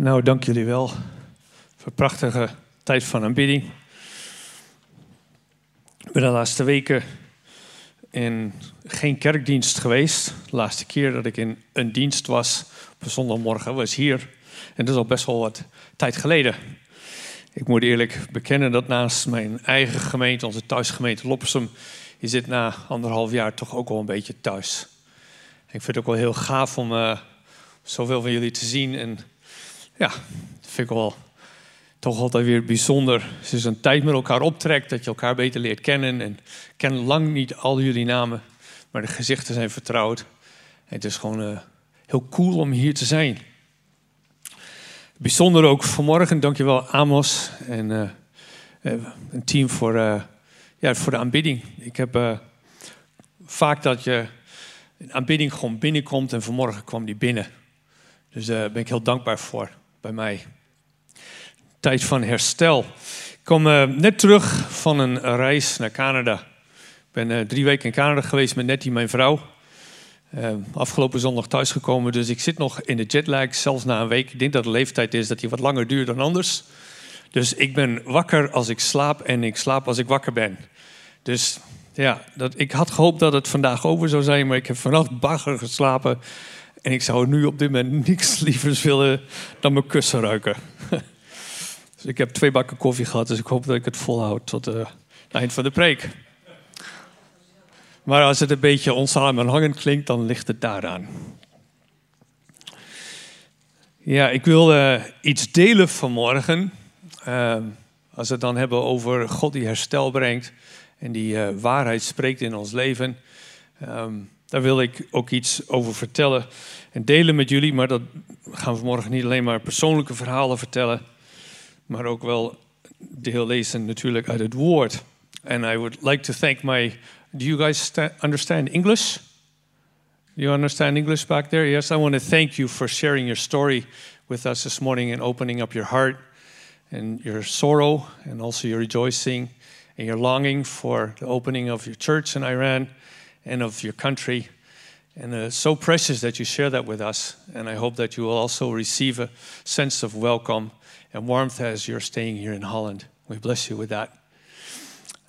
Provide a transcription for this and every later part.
Nou, dank jullie wel voor een prachtige tijd van aanbidding. Ik ben de laatste weken in geen kerkdienst geweest. De laatste keer dat ik in een dienst was op een zondagmorgen was hier. En dat is al best wel wat tijd geleden. Ik moet eerlijk bekennen dat naast mijn eigen gemeente, onze thuisgemeente Loppersum, is dit na anderhalf jaar toch ook wel een beetje thuis. Ik vind het ook wel heel gaaf om uh, zoveel van jullie te zien. En ja, vind ik wel toch altijd weer bijzonder. Als je zo'n tijd met elkaar optrekt, dat je elkaar beter leert kennen. En ik ken lang niet al jullie namen, maar de gezichten zijn vertrouwd. Het is gewoon uh, heel cool om hier te zijn. Bijzonder ook vanmorgen, dankjewel Amos en uh, een team voor, ja, voor de aanbidding. Ik heb vaak dat je een aanbidding gewoon binnenkomt en vanmorgen kwam die binnen. Dus daar ben ik heel dankbaar voor bij mij. Tijd van herstel. Ik kom net terug van een reis naar Canada. Ik ben drie weken in Canada geweest met Nettie, mijn vrouw. Uh, afgelopen zondag thuisgekomen, dus ik zit nog in de jetlag, zelfs na een week. Ik denk dat de leeftijd is dat die wat langer duurt dan anders. Dus ik ben wakker als ik slaap en ik slaap als ik wakker ben. Dus ja, dat, ik had gehoopt dat het vandaag over zou zijn, maar ik heb vannacht bagger geslapen. En ik zou nu op dit moment niks lievers willen dan mijn kussen ruiken. dus ik heb twee bakken koffie gehad, dus ik hoop dat ik het volhoud tot uh, het eind van de preek. Maar als het een beetje onsamenhangend klinkt, dan ligt het daaraan. Ja, ik wil iets delen vanmorgen. Uh, als we het dan hebben over God die herstel brengt en die uh, waarheid spreekt in ons leven. Um, daar wil ik ook iets over vertellen en delen met jullie. Maar dat gaan we vanmorgen niet alleen maar persoonlijke verhalen vertellen, maar ook wel deel lezen natuurlijk uit het woord. And I would like to thank my Do you guys understand English? Do you understand English back there? Yes, I want to thank you for sharing your story with us this morning and opening up your heart and your sorrow and also your rejoicing and your longing for the opening of your church in Iran and of your country. And uh, so precious that you share that with us. And I hope that you will also receive a sense of welcome and warmth as you're staying here in Holland. We bless you with that.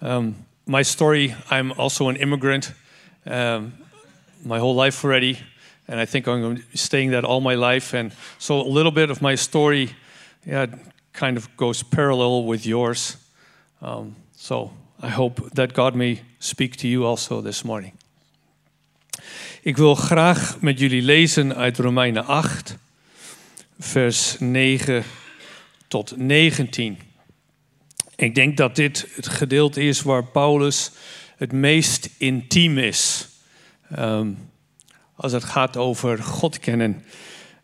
Um, my story I'm also an immigrant um, my whole life already, and I think I'm going to be staying that all my life. And so a little bit of my story, yeah, kind of goes parallel with yours. Um, so I hope that God may speak to you also this morning. Ik wil graag met jullie lezen uit Romeinen 8, vers 9 tot 19. Ik denk dat dit het gedeelte is waar Paulus het meest intiem is. Um, als het gaat over God kennen.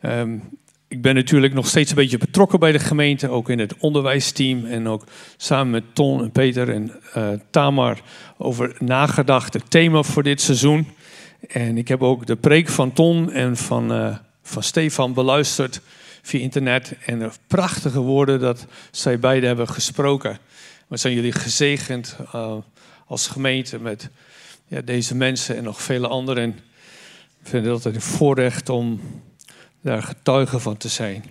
Um, ik ben natuurlijk nog steeds een beetje betrokken bij de gemeente, ook in het onderwijsteam. En ook samen met Ton en Peter en uh, Tamar over nagedacht het thema voor dit seizoen. En ik heb ook de preek van Ton en van, uh, van Stefan beluisterd via internet. En de prachtige woorden dat zij beiden hebben gesproken. We zijn jullie gezegend uh, als gemeente met ja, deze mensen en nog vele anderen. Ik vind het altijd een voorrecht om daar getuige van te zijn.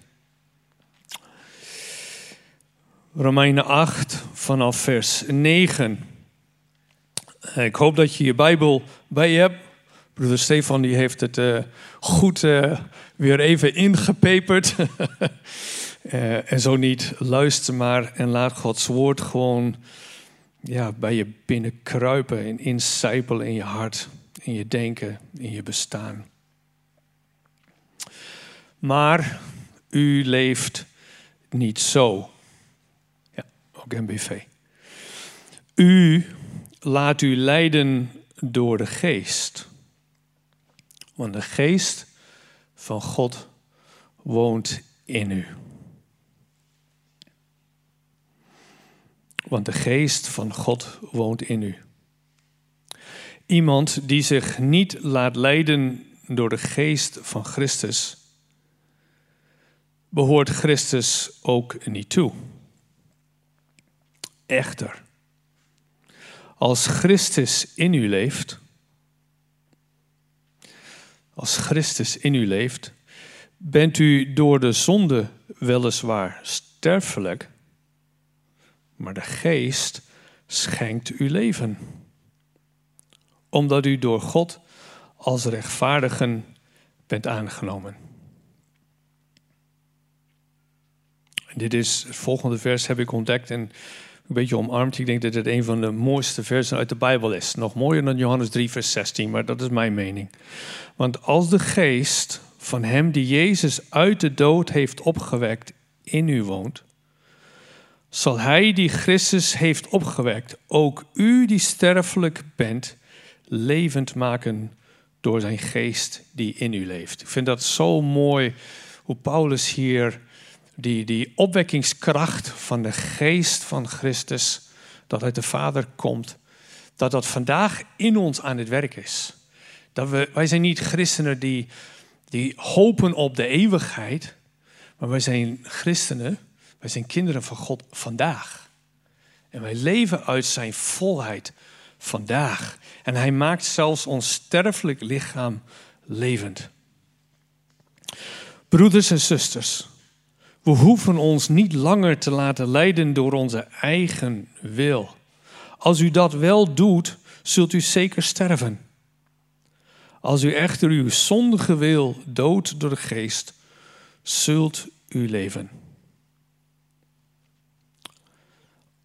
Romeinen 8 vanaf vers 9. Ik hoop dat je je Bijbel bij je hebt. Broeder Stefan die heeft het uh, goed uh, weer even ingepeperd. uh, en zo niet, luister maar en laat Gods woord gewoon ja, bij je binnen kruipen en incijpelen in je hart, in je denken, in je bestaan. Maar u leeft niet zo. Ja, ook MBV. U laat u leiden door de geest. Want de geest van God woont in u. Want de geest van God woont in u. Iemand die zich niet laat leiden door de geest van Christus, behoort Christus ook niet toe. Echter, als Christus in u leeft, als Christus in u leeft, bent u door de zonde weliswaar sterfelijk, maar de geest schenkt u leven. Omdat u door God als rechtvaardigen bent aangenomen. Dit is het volgende vers heb ik ontdekt en een beetje omarmd. Ik denk dat het een van de mooiste versen uit de Bijbel is. Nog mooier dan Johannes 3, vers 16, maar dat is mijn mening. Want als de geest van hem die Jezus uit de dood heeft opgewekt in u woont, zal hij die Christus heeft opgewekt ook u die sterfelijk bent levend maken door zijn geest die in u leeft. Ik vind dat zo mooi hoe Paulus hier die, die opwekkingskracht van de geest van Christus, dat uit de Vader komt, dat dat vandaag in ons aan het werk is. Dat we, wij zijn niet christenen die, die hopen op de eeuwigheid, maar wij zijn christenen, wij zijn kinderen van God vandaag. En wij leven uit zijn volheid vandaag. En hij maakt zelfs ons sterfelijk lichaam levend. Broeders en zusters, we hoeven ons niet langer te laten leiden door onze eigen wil. Als u dat wel doet, zult u zeker sterven. Als u echter uw zondige wil doodt door de geest, zult u leven.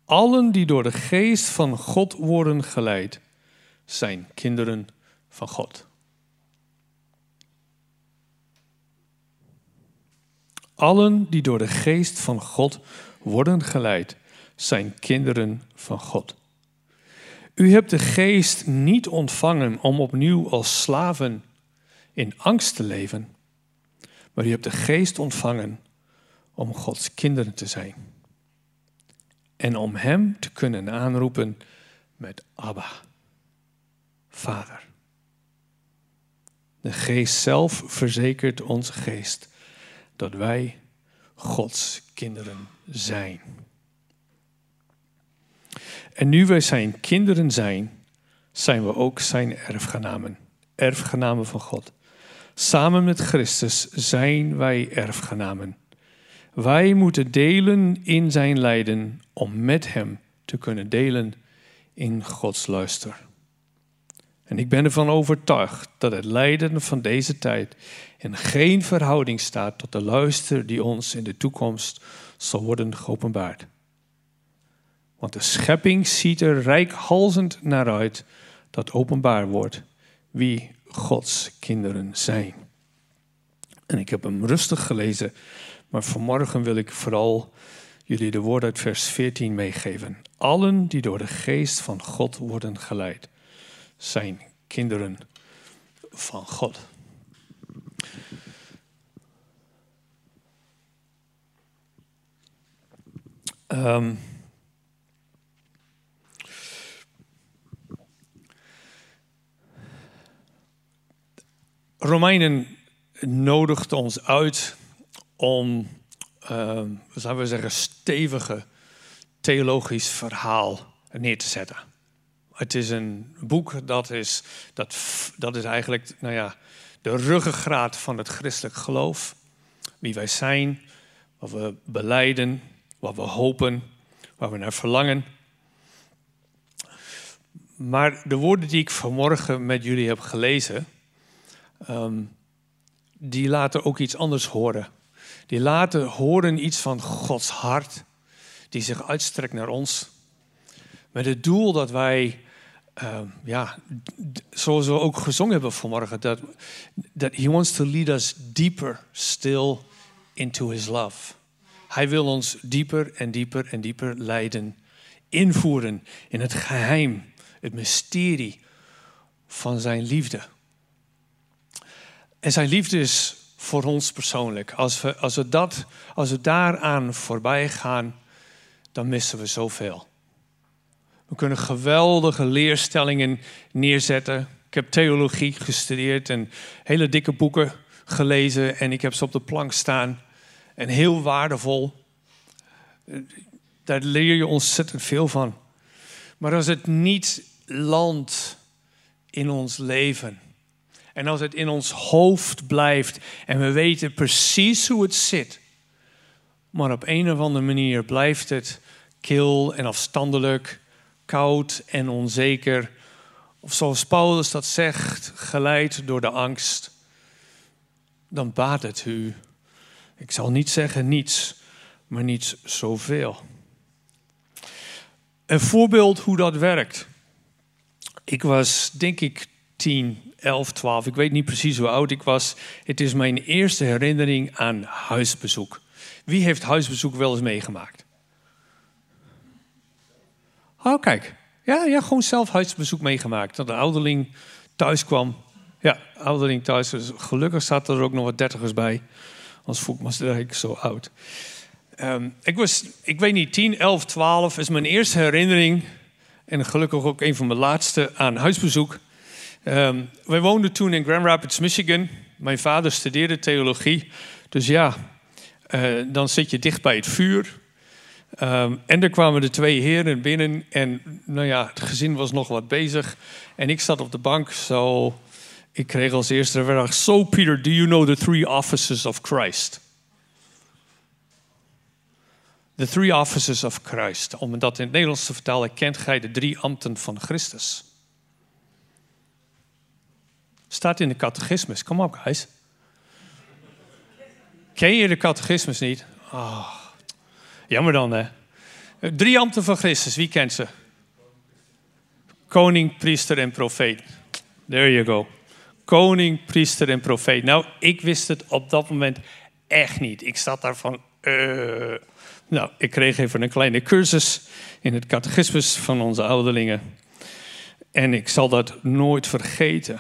Allen die door de geest van God worden geleid, zijn kinderen van God. Allen die door de geest van God worden geleid, zijn kinderen van God. U hebt de geest niet ontvangen om opnieuw als slaven in angst te leven, maar u hebt de geest ontvangen om Gods kinderen te zijn. En om Hem te kunnen aanroepen met Abba, Vader. De geest zelf verzekert onze geest dat wij Gods kinderen zijn. En nu wij zijn kinderen zijn, zijn we ook zijn erfgenamen, erfgenamen van God. Samen met Christus zijn wij erfgenamen. Wij moeten delen in zijn lijden om met hem te kunnen delen in Gods luister. En ik ben ervan overtuigd dat het lijden van deze tijd in geen verhouding staat tot de luister die ons in de toekomst zal worden geopenbaard. Want de schepping ziet er rijkhalzend naar uit dat openbaar wordt wie Gods kinderen zijn. En ik heb hem rustig gelezen, maar vanmorgen wil ik vooral jullie de woord uit vers 14 meegeven. Allen die door de geest van God worden geleid zijn kinderen van God. Um, Romeinen nodigt ons uit om, uh, zouden we zeggen, stevige theologisch verhaal neer te zetten. Het is een boek dat is, dat, dat is eigenlijk nou ja, de ruggengraat van het christelijk geloof. Wie wij zijn, wat we beleiden, wat we hopen, waar we naar verlangen. Maar de woorden die ik vanmorgen met jullie heb gelezen, ehm, die laten ook iets anders horen. Die laten horen iets van Gods hart, die zich uitstrekt naar ons. Met het doel dat wij uh, ja, zoals we ook gezongen hebben vanmorgen, dat that he wants to lead us deeper still into his love. Hij wil ons dieper en dieper en dieper leiden, invoeren in het geheim, het mysterie van zijn liefde. En zijn liefde is voor ons persoonlijk. Als we, als we, dat, als we daaraan voorbij gaan, dan missen we zoveel. We kunnen geweldige leerstellingen neerzetten. Ik heb theologie gestudeerd en hele dikke boeken gelezen en ik heb ze op de plank staan. En heel waardevol. Daar leer je ontzettend veel van. Maar als het niet landt in ons leven En als het in ons hoofd blijft en we weten precies hoe het zit, maar op een of andere manier blijft het kil en afstandelijk, koud en onzeker. Of zoals Paulus dat zegt, geleid door de angst, dan baat het u. Ik zal niet zeggen niets, maar niet zoveel. Een voorbeeld hoe dat werkt. Ik was denk ik 10, 11, 12. Ik weet niet precies hoe oud ik was. Het is mijn eerste herinnering aan huisbezoek. Wie heeft huisbezoek wel eens meegemaakt? Oh, kijk. Ja, ja gewoon zelf huisbezoek meegemaakt. Dat de ouderling thuis kwam. Ja, ouderling thuis. Dus gelukkig zaten er ook nog wat dertigers bij. Anders voel ik me eigenlijk zo oud. Um, ik was, ik weet niet, 10, 11, 12 is mijn eerste herinnering. En gelukkig ook een van mijn laatste aan huisbezoek. Um, wij woonden toen in Grand Rapids, Michigan. Mijn vader studeerde theologie. Dus ja, uh, dan zit je dicht bij het vuur. Um, en er kwamen de twee heren binnen. En nou ja, het gezin was nog wat bezig. En ik zat op de bank. Zo, ik kreeg als eerste vraag: So, Peter, do you know the three offices of Christ? The three offices of Christ. Om dat in het Nederlands te vertalen, kent gij de drie ambten van Christus. Staat in de catechismus. Kom op, guys. Ken je de catechismus niet? Oh, jammer dan, hè. Drie ambten van Christus, wie kent ze? Koning, priester en profeet. There you go. Koning, priester en profeet. Nou, ik wist het op dat moment echt niet. Ik zat daar van... Uh... Nou, ik kreeg even een kleine cursus in het catechismus van onze ouderlingen. En ik zal dat nooit vergeten.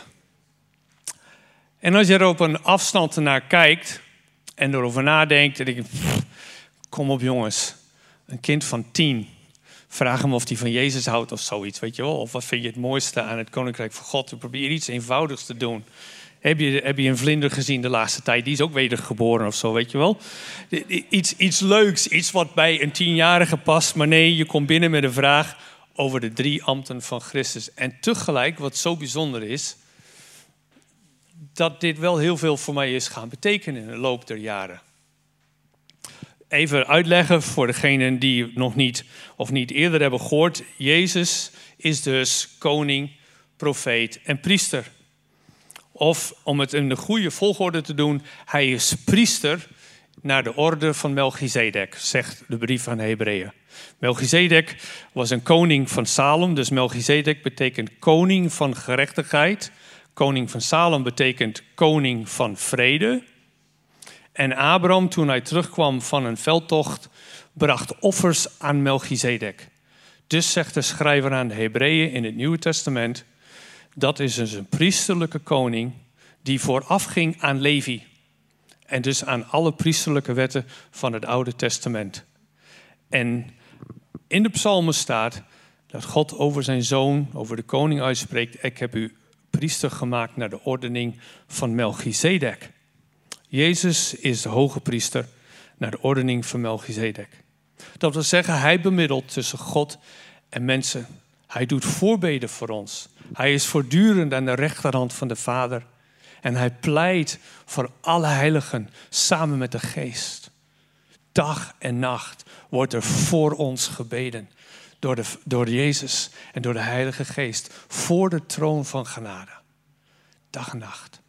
En als je er op een afstand naar kijkt en erover nadenkt, denk je, kom op jongens, een kind van tien, vraag hem of hij van Jezus houdt of zoiets, weet je wel. Of wat vind je het mooiste aan het Koninkrijk van God? Probeer iets eenvoudigs te doen. Heb je, heb je een vlinder gezien de laatste tijd? Die is ook wedergeboren of zo, weet je wel. Iets, iets leuks, iets wat bij een tienjarige past. Maar nee, je komt binnen met een vraag over de drie ambten van Christus. En tegelijk, wat zo bijzonder is, dat dit wel heel veel voor mij is gaan betekenen in de loop der jaren. Even uitleggen voor degenen die nog niet of niet eerder hebben gehoord. Jezus is dus koning, profeet en priester. Of om het in de goede volgorde te doen, hij is priester naar de orde van Melchizedek, zegt de brief van Hebreeën. Melchizedek was een koning van Salem, dus Melchizedek betekent koning van gerechtigheid Koning van Salem betekent koning van vrede. En Abraham, toen hij terugkwam van een veldtocht, bracht offers aan Melchizedek. Dus zegt de schrijver aan de Hebreeën in het Nieuwe Testament: dat is dus een priesterlijke koning die voorafging aan Levi. En dus aan alle priesterlijke wetten van het Oude Testament. En in de psalmen staat dat God over zijn zoon, over de koning uitspreekt: Ik heb u priester gemaakt naar de ordening van Melchizedek. Jezus is de hoge priester naar de ordening van Melchizedek. Dat wil zeggen, hij bemiddelt tussen God en mensen. Hij doet voorbeden voor ons. Hij is voortdurend aan de rechterhand van de Vader. En hij pleit voor alle heiligen samen met de Geest. Dag en nacht wordt er voor ons gebeden door, de, door Jezus en door de Heilige Geest voor de troon van genade. Dag en nacht.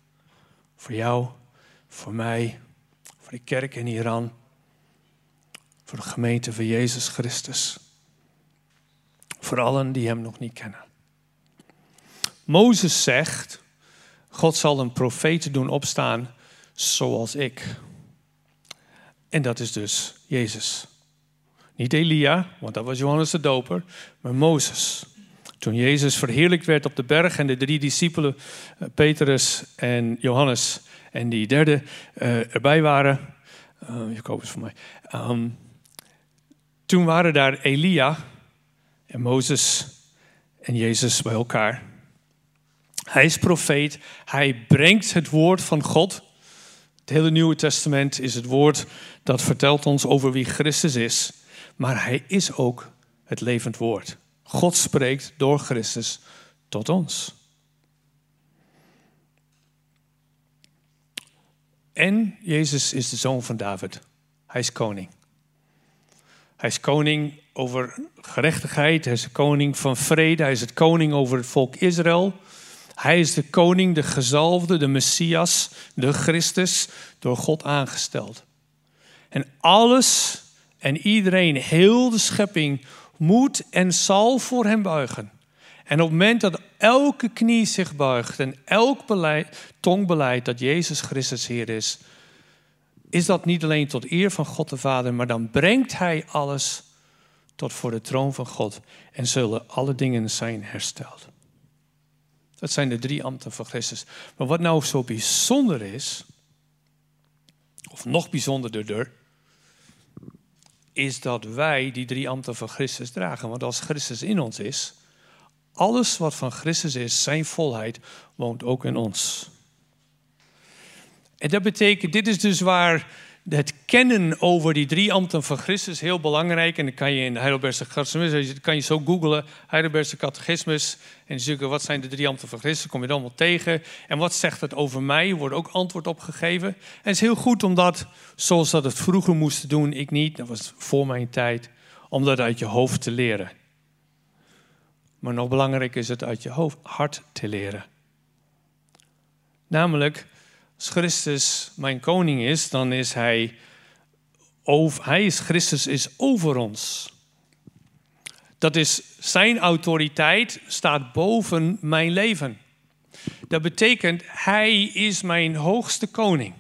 Voor jou, voor mij, voor de kerk in Iran, voor de gemeente van Jezus Christus. Voor allen die Hem nog niet kennen. Mozes zegt, God zal een profeet doen opstaan zoals ik. En dat is dus Jezus. Niet Elia, want dat was Johannes de Doper, maar Mozes. Toen Jezus verheerlijkt werd op de berg en de drie discipelen, eh, Petrus en Johannes en die derde uh, erbij waren, uh, Jacobus voor mij. Um, toen waren daar Elia en Mozes en Jezus bij elkaar. Hij is profeet, hij brengt het woord van God. Het hele Nieuwe Testament is het woord dat vertelt ons over wie Christus is maar hij is ook het levend woord. God spreekt door Christus tot ons. En Jezus is de zoon van David. Hij is koning. Hij is koning over gerechtigheid. Hij is de koning van vrede. Hij is het koning over het volk Israël. Hij is de koning, de gezalfde, de Messias, de Christus, door God aangesteld. En alles en iedereen, heel de schepping, moet en zal voor hem buigen. En op het moment dat elke knie zich buigt en elk beleid, dat Jezus Christus Heer is, is dat niet alleen tot eer van God de Vader, maar dan brengt Hij alles tot voor de troon van God en zullen alle dingen zijn hersteld. Dat zijn de drie ambten van Christus. Maar wat nou zo bijzonder is, of nog bijzonderder, is dat wij die drie ambten van Christus dragen. Want als Christus in ons is, alles wat van Christus is, zijn volheid, woont ook in ons. En dat betekent, dit is dus waar het kennen over die drie ambten van Christus heel belangrijk. En dan kan je in de Heidelbergse catechismus, kan je zo googlen, Heidelbergse catechismus. En zoeken wat zijn de drie ambten van Christus, kom je dan allemaal tegen. En wat zegt het over mij, wordt ook antwoord op gegeven. En het is heel goed omdat, zoals dat het vroeger moesten doen, ik niet, dat was voor mijn tijd, om dat uit je hoofd te leren. Maar nog belangrijker is het uit je hoofd, hart te leren. Namelijk, als Christus mijn koning is, dan is hij, over, hij is Christus is over ons. Dat is zijn autoriteit staat boven mijn leven. Dat betekent, hij is mijn hoogste koning.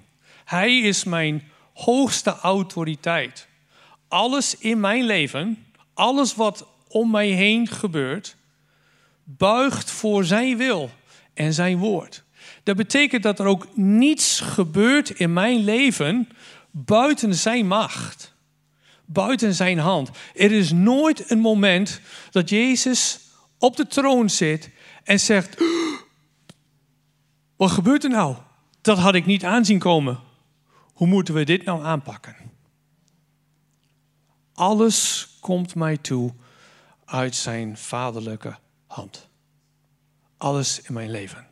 Hij is mijn hoogste autoriteit. Alles in mijn leven, alles wat om mij heen gebeurt, buigt voor zijn wil en zijn woord. Dat betekent dat er ook niets gebeurt in mijn leven buiten zijn macht, buiten zijn hand. Er is nooit een moment dat Jezus op de troon zit en zegt: Wat gebeurt er nou? Dat had ik niet aanzien komen. Hoe moeten we dit nou aanpakken? Alles komt mij toe uit zijn vaderlijke hand. Alles in mijn leven.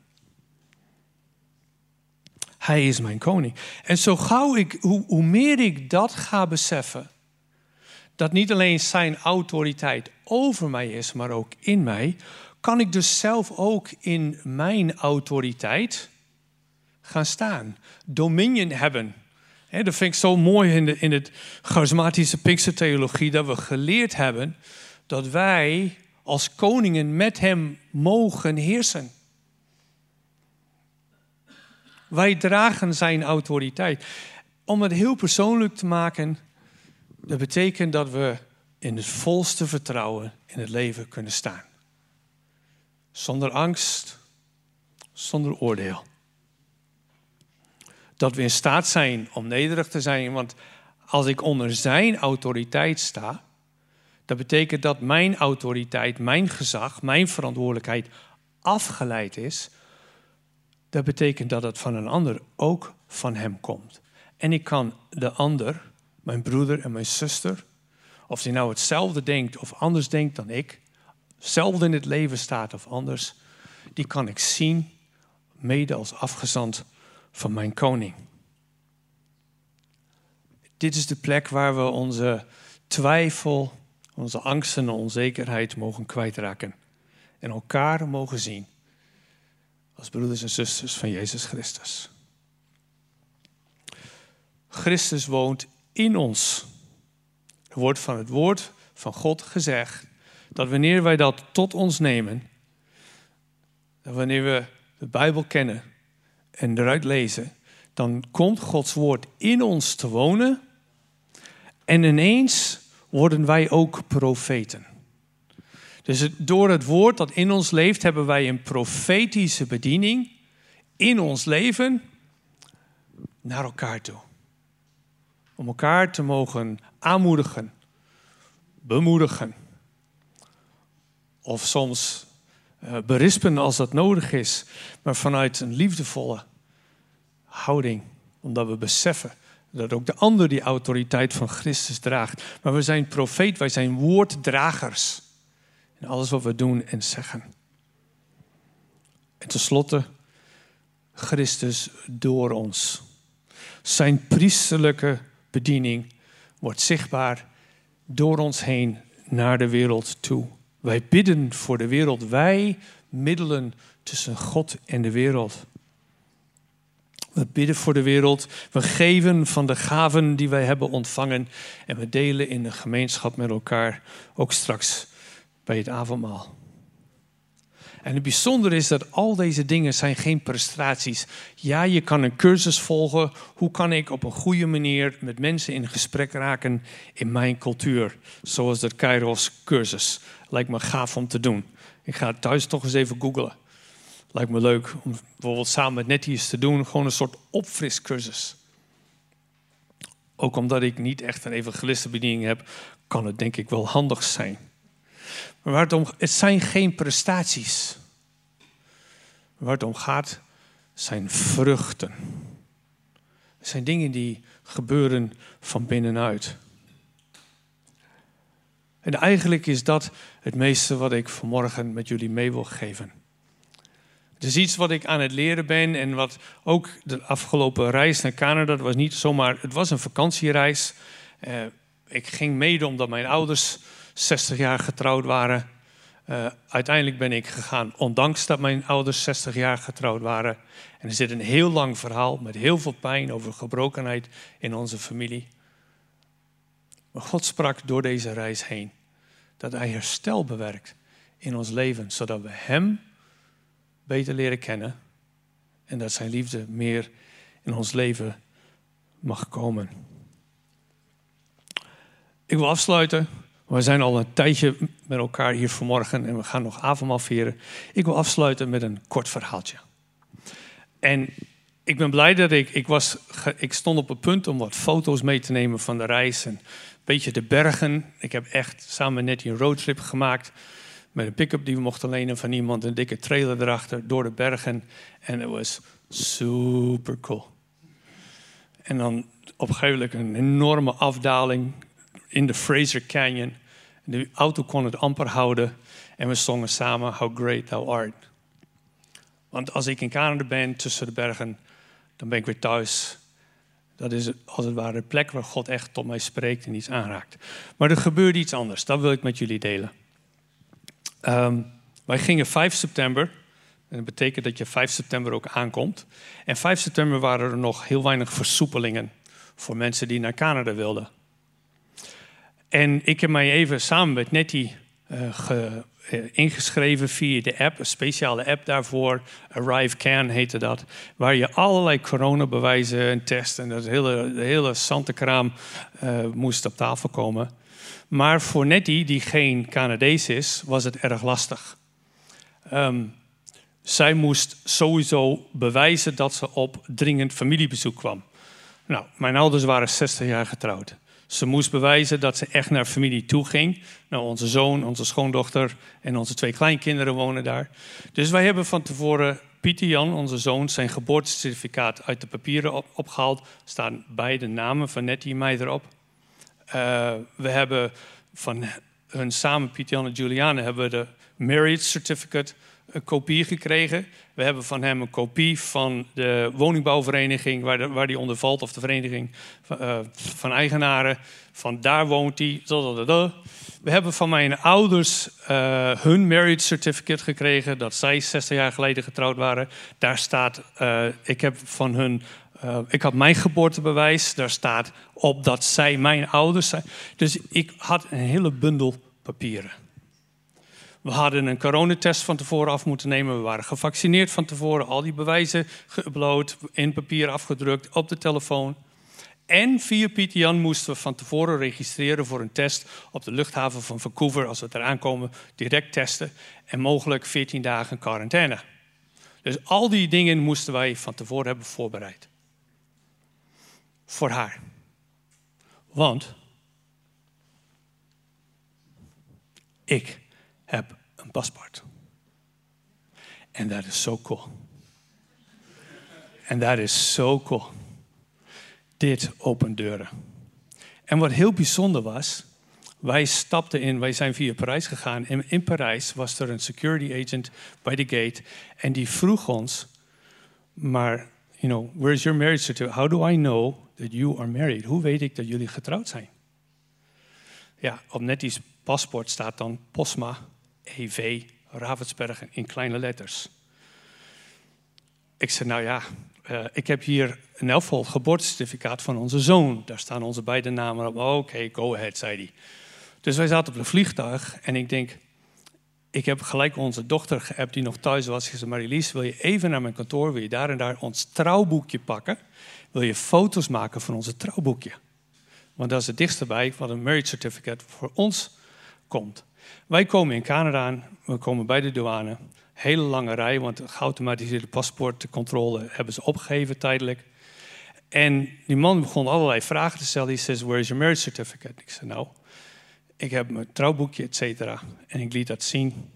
Hij is mijn koning. En zo gauw ik, hoe, hoe meer ik dat ga beseffen, dat niet alleen zijn autoriteit over mij is, maar ook in mij, kan ik dus zelf ook in mijn autoriteit gaan staan. Dominion hebben. dat vind ik zo mooi in, de, in het charismatische Pinkstertheologie, dat we geleerd hebben dat wij als koningen met hem mogen heersen. Wij dragen zijn autoriteit. Om het heel persoonlijk te maken, dat betekent dat we in het volste vertrouwen in het leven kunnen staan. Zonder angst, zonder oordeel. Dat we in staat zijn om nederig te zijn, want als ik onder zijn autoriteit sta, dat betekent dat mijn autoriteit, mijn gezag, mijn verantwoordelijkheid afgeleid is dat betekent dat het van een ander ook van hem komt. En ik kan de ander, mijn broeder en mijn zuster, of die nou hetzelfde denkt of anders denkt dan ik, hetzelfde in het leven staat of anders, die kan ik zien mede als afgezant van mijn koning. Dit is de plek waar we onze twijfel, onze angsten en onzekerheid mogen kwijtraken en elkaar mogen zien als broeders en zusters van Jezus Christus. Christus woont in ons. Er wordt van het woord van God gezegd dat wanneer wij dat tot ons nemen, wanneer we de Bijbel kennen en eruit lezen, dan komt Gods woord in ons te wonen en ineens worden wij ook profeten. Dus door het woord dat in ons leeft, hebben wij een profetische bediening in ons leven naar elkaar toe. Om elkaar te mogen aanmoedigen, bemoedigen. Of soms uh, berispen als dat nodig is, maar vanuit een liefdevolle houding. Omdat we beseffen dat ook de ander die autoriteit van Christus draagt. Maar we zijn profeet, wij zijn woorddragers in alles wat we doen en zeggen. En tenslotte, Christus door ons. Zijn priesterlijke bediening wordt zichtbaar door ons heen naar de wereld toe. Wij bidden voor de wereld. Wij middelen tussen God en de wereld. We bidden voor de wereld. We geven van de gaven die wij hebben ontvangen. En we delen in de gemeenschap met elkaar. Ook straks bij het avondmaal. En het bijzondere is dat al deze dingen zijn geen prestaties. Ja, je kan een cursus volgen. Hoe kan ik op een goede manier met mensen in gesprek raken in mijn cultuur? Zoals de Kairos cursus. Lijkt me gaaf om te doen. Ik ga thuis toch eens even googlen. Lijkt me leuk om bijvoorbeeld samen met Nettie eens te doen. Gewoon een soort opfriscursus. Ook omdat ik niet echt een evangelistenbediening heb, kan het denk ik wel handig zijn. Maar het om het zijn geen prestaties. Waar het om gaat, zijn vruchten. Het zijn dingen die gebeuren van binnenuit. En eigenlijk is dat het meeste wat ik vanmorgen met jullie mee wil geven. Het is iets wat ik aan het leren ben en wat ook de afgelopen reis naar Canada, dat was niet zomaar, het was een vakantiereis. Uh, ik ging mede omdat mijn ouders 60 jaar getrouwd waren. Uh, uiteindelijk ben ik gegaan, ondanks dat mijn ouders 60 jaar getrouwd waren. En er zit een heel lang verhaal met heel veel pijn over gebrokenheid in onze familie. Maar God sprak door deze reis heen dat Hij herstel bewerkt in ons leven, zodat we Hem beter leren kennen en dat Zijn liefde meer in ons leven mag komen. Ik wil afsluiten. We zijn al een tijdje met elkaar hier vanmorgen en we gaan nog avondmaal vieren. Ik wil afsluiten met een kort verhaaltje. En ik ben blij dat ik, ik was, ik stond op het punt om wat foto's mee te nemen van de reis en een beetje de bergen. Ik heb echt samen met een roadtrip gemaakt met een pick-up die we mochten lenen van iemand, een dikke trailer erachter door de bergen. En het was super cool. En dan op een gegeven moment een enorme afdaling in de Fraser Canyon. De auto kon het amper houden en we zongen samen How Great Thou Art. Want als ik in Canada ben tussen de bergen, dan ben ik weer thuis. Dat is als het ware de plek waar God echt tot mij spreekt en iets aanraakt. Maar er gebeurde iets anders, dat wil ik met jullie delen. Um, wij gingen 5 september, en dat betekent dat je 5 september ook aankomt. En 5 september waren er nog heel weinig versoepelingen voor mensen die naar Canada wilden. En ik heb mij even samen met Nettie uh, ingeschreven via de app, een speciale app daarvoor. Arrive Can heette dat. Waar je allerlei coronabewijzen en testen en dat hele, de hele kraam uh, moest op tafel komen. Maar voor Nettie, die geen Canadees is, was het erg lastig. Um, zij moest sowieso bewijzen dat ze op dringend familiebezoek kwam. Nou, mijn ouders waren 60 jaar getrouwd. Ze moest bewijzen dat ze echt naar familie toe ging. Nou, onze zoon, onze schoondochter en onze twee kleinkinderen wonen daar. Dus wij hebben van tevoren Pieter Jan, onze zoon, zijn geboortecertificaat uit de papieren opgehaald. Er staan beide namen van Nettie en mij erop. Uh, we hebben van hun samen, Pieter Jan en Juliane, hebben we de marriage certificate een kopie gekregen. We hebben van hem een kopie van de woningbouwvereniging waar, waar die onder valt, of de vereniging van, uh, van eigenaren. Van daar woont hij. We hebben van mijn ouders uh, hun marriage certificate gekregen, dat zij 60 jaar geleden getrouwd waren. Daar staat, ik heb van hun uh, ik had mijn geboortebewijs, daar staat op dat zij mijn ouders zijn. Dus ik had een hele bundel papieren. We hadden een coronatest van tevoren af moeten nemen. We waren gevaccineerd van tevoren. Al die bewijzen geüpload, in papier afgedrukt, op de telefoon. En via Pieter Jan moesten we van tevoren registreren voor een test op de luchthaven van Vancouver. Als we eraan komen, direct testen. En mogelijk 14 dagen quarantaine. Dus al die dingen moesten wij van tevoren hebben voorbereid. Voor haar. Want ik heb een paspoort. En dat is zo cool. En dat is zo cool. Dit opent deuren. En wat heel bijzonder was, wij stapten in, wij zijn via Parijs gegaan. En in Parijs was er een security agent bij de gate. En die vroeg ons, maar you know, where's your marriage certificate? How do I know that you are married? Hoe weet ik dat jullie getrouwd zijn? Ja, op Nettie's paspoort staat dan Posma, EV, Ravensbergen in kleine letters. Ik zei, nou ja, uh, ik heb hier een elfvol geboortecertificaat van onze zoon. Daar staan onze beide namen op. Oké, go ahead, zei hij. Dus wij zaten op een vliegtuig en ik denk, ik heb gelijk onze dochter geappt die nog thuis was. Ze zei, Marilies, wil je even naar mijn kantoor, wil je daar en daar ons trouwboekje pakken? Wil je foto's maken van onze trouwboekje? Want dat is het dichtste bij wat een marriage certificate voor ons komt. Wij komen in Canada aan, we komen bij de douane. Hele lange rij, want de geautomatiseerde paspoortcontrole hebben ze opgegeven tijdelijk. En die man begon allerlei vragen te stellen. Die zei, where is your marriage certificate? Ik zei, nou, ik heb mijn trouwboekje, et cetera. En ik liet dat zien.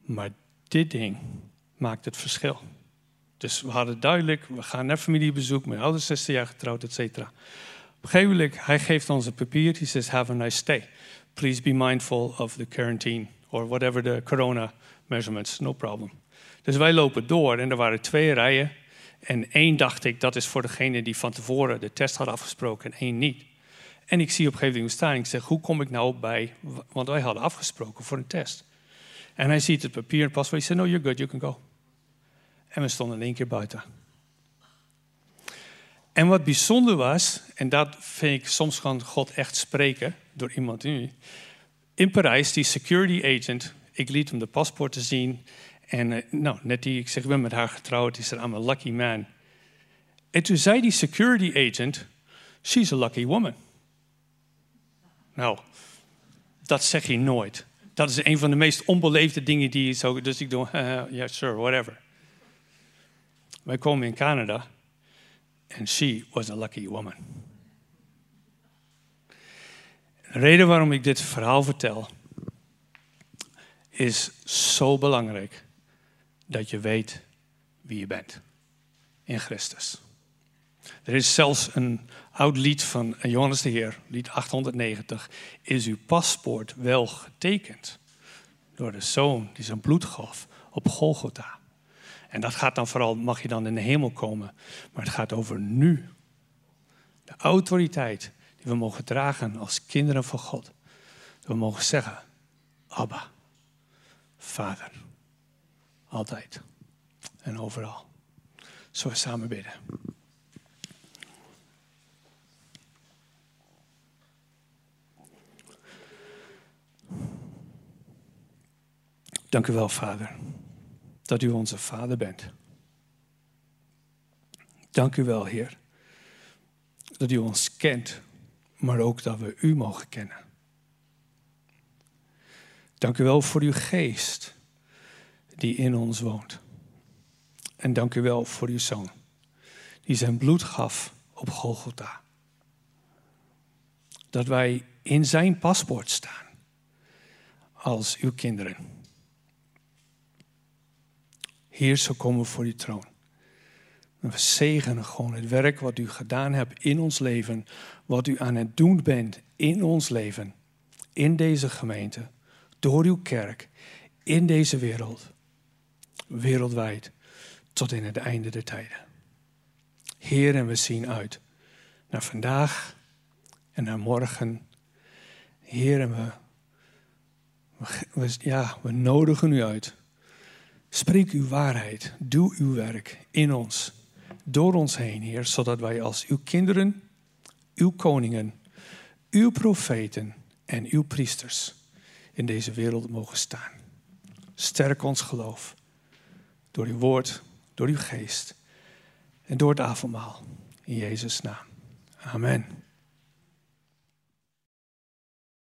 Maar dit ding maakt het verschil. Dus we hadden duidelijk, we gaan naar familiebezoek. Mijn ouders 16 jaar getrouwd, et cetera. Op een gegeven moment, hij geeft ons een papier. Hij zegt, have a nice stay. Please be mindful of the quarantine. Or whatever the corona measurements, no problem. Dus wij lopen door en er waren twee rijen. En één dacht ik, dat is voor degene die van tevoren de test had afgesproken en één niet. En ik zie op een gegeven moment staan. Ik zeg, hoe kom ik nou bij... Want wij hadden afgesproken voor een test. En hij ziet het papier en pas. Hij zegt, no, you're good, you can go. En we stonden in één keer buiten. En wat bijzonder was, en dat vind ik soms kan God echt spreken door iemand nu. In Parijs, die security agent, ik liet hem de paspoorten zien. En uh, nou, net die, ik zeg, ik ben met haar getrouwd. Die zei, I'm a lucky man. En toen zei die security agent, she's a lucky woman. Nou, dat zeg je nooit. Dat is een van de meest onbeleefde dingen die je zo. Dus ik doe, ja, yeah, sure, whatever. Wij komen in Canada en she was a lucky woman. De reden waarom ik dit verhaal vertel is zo belangrijk dat je weet wie je bent in Christus. Er is zelfs een oud lied van Johannes de Heer, lied 890. Is uw paspoort wel getekend door de zoon die zijn bloed gaf op Golgotha? En dat gaat dan vooral, mag je dan in de hemel komen. Maar het gaat over nu. De autoriteit die we mogen dragen als kinderen van God. we mogen zeggen, Abba, Vader. Altijd en overal. Zullen samen bidden? Dank u wel, Vader, dat u onze Vader bent. Dank u wel, Heer, dat u ons kent, maar ook dat we u mogen kennen. Dank u wel voor uw geest die in ons woont. En dank u wel voor uw zoon, die zijn bloed gaf op Golgotha. Dat wij in zijn paspoort staan als uw kinderen. Heer, zo komen voor uw troon. We zegenen gewoon het werk wat u gedaan hebt in ons leven, wat u aan het doen bent in ons leven, in deze gemeente, door uw kerk, in deze wereld, wereldwijd, tot in het einde der tijden. Heer, en we zien uit naar vandaag en naar morgen. Heer, en we, ja, we nodigen u uit Spreek uw waarheid, doe uw werk in ons, door ons heen, Heer, zodat wij als uw kinderen, uw koningen, uw profeten en uw priesters in deze wereld mogen staan. Sterk ons geloof door uw woord, door uw geest en door het avondmaal. In Jezus' naam. Amen.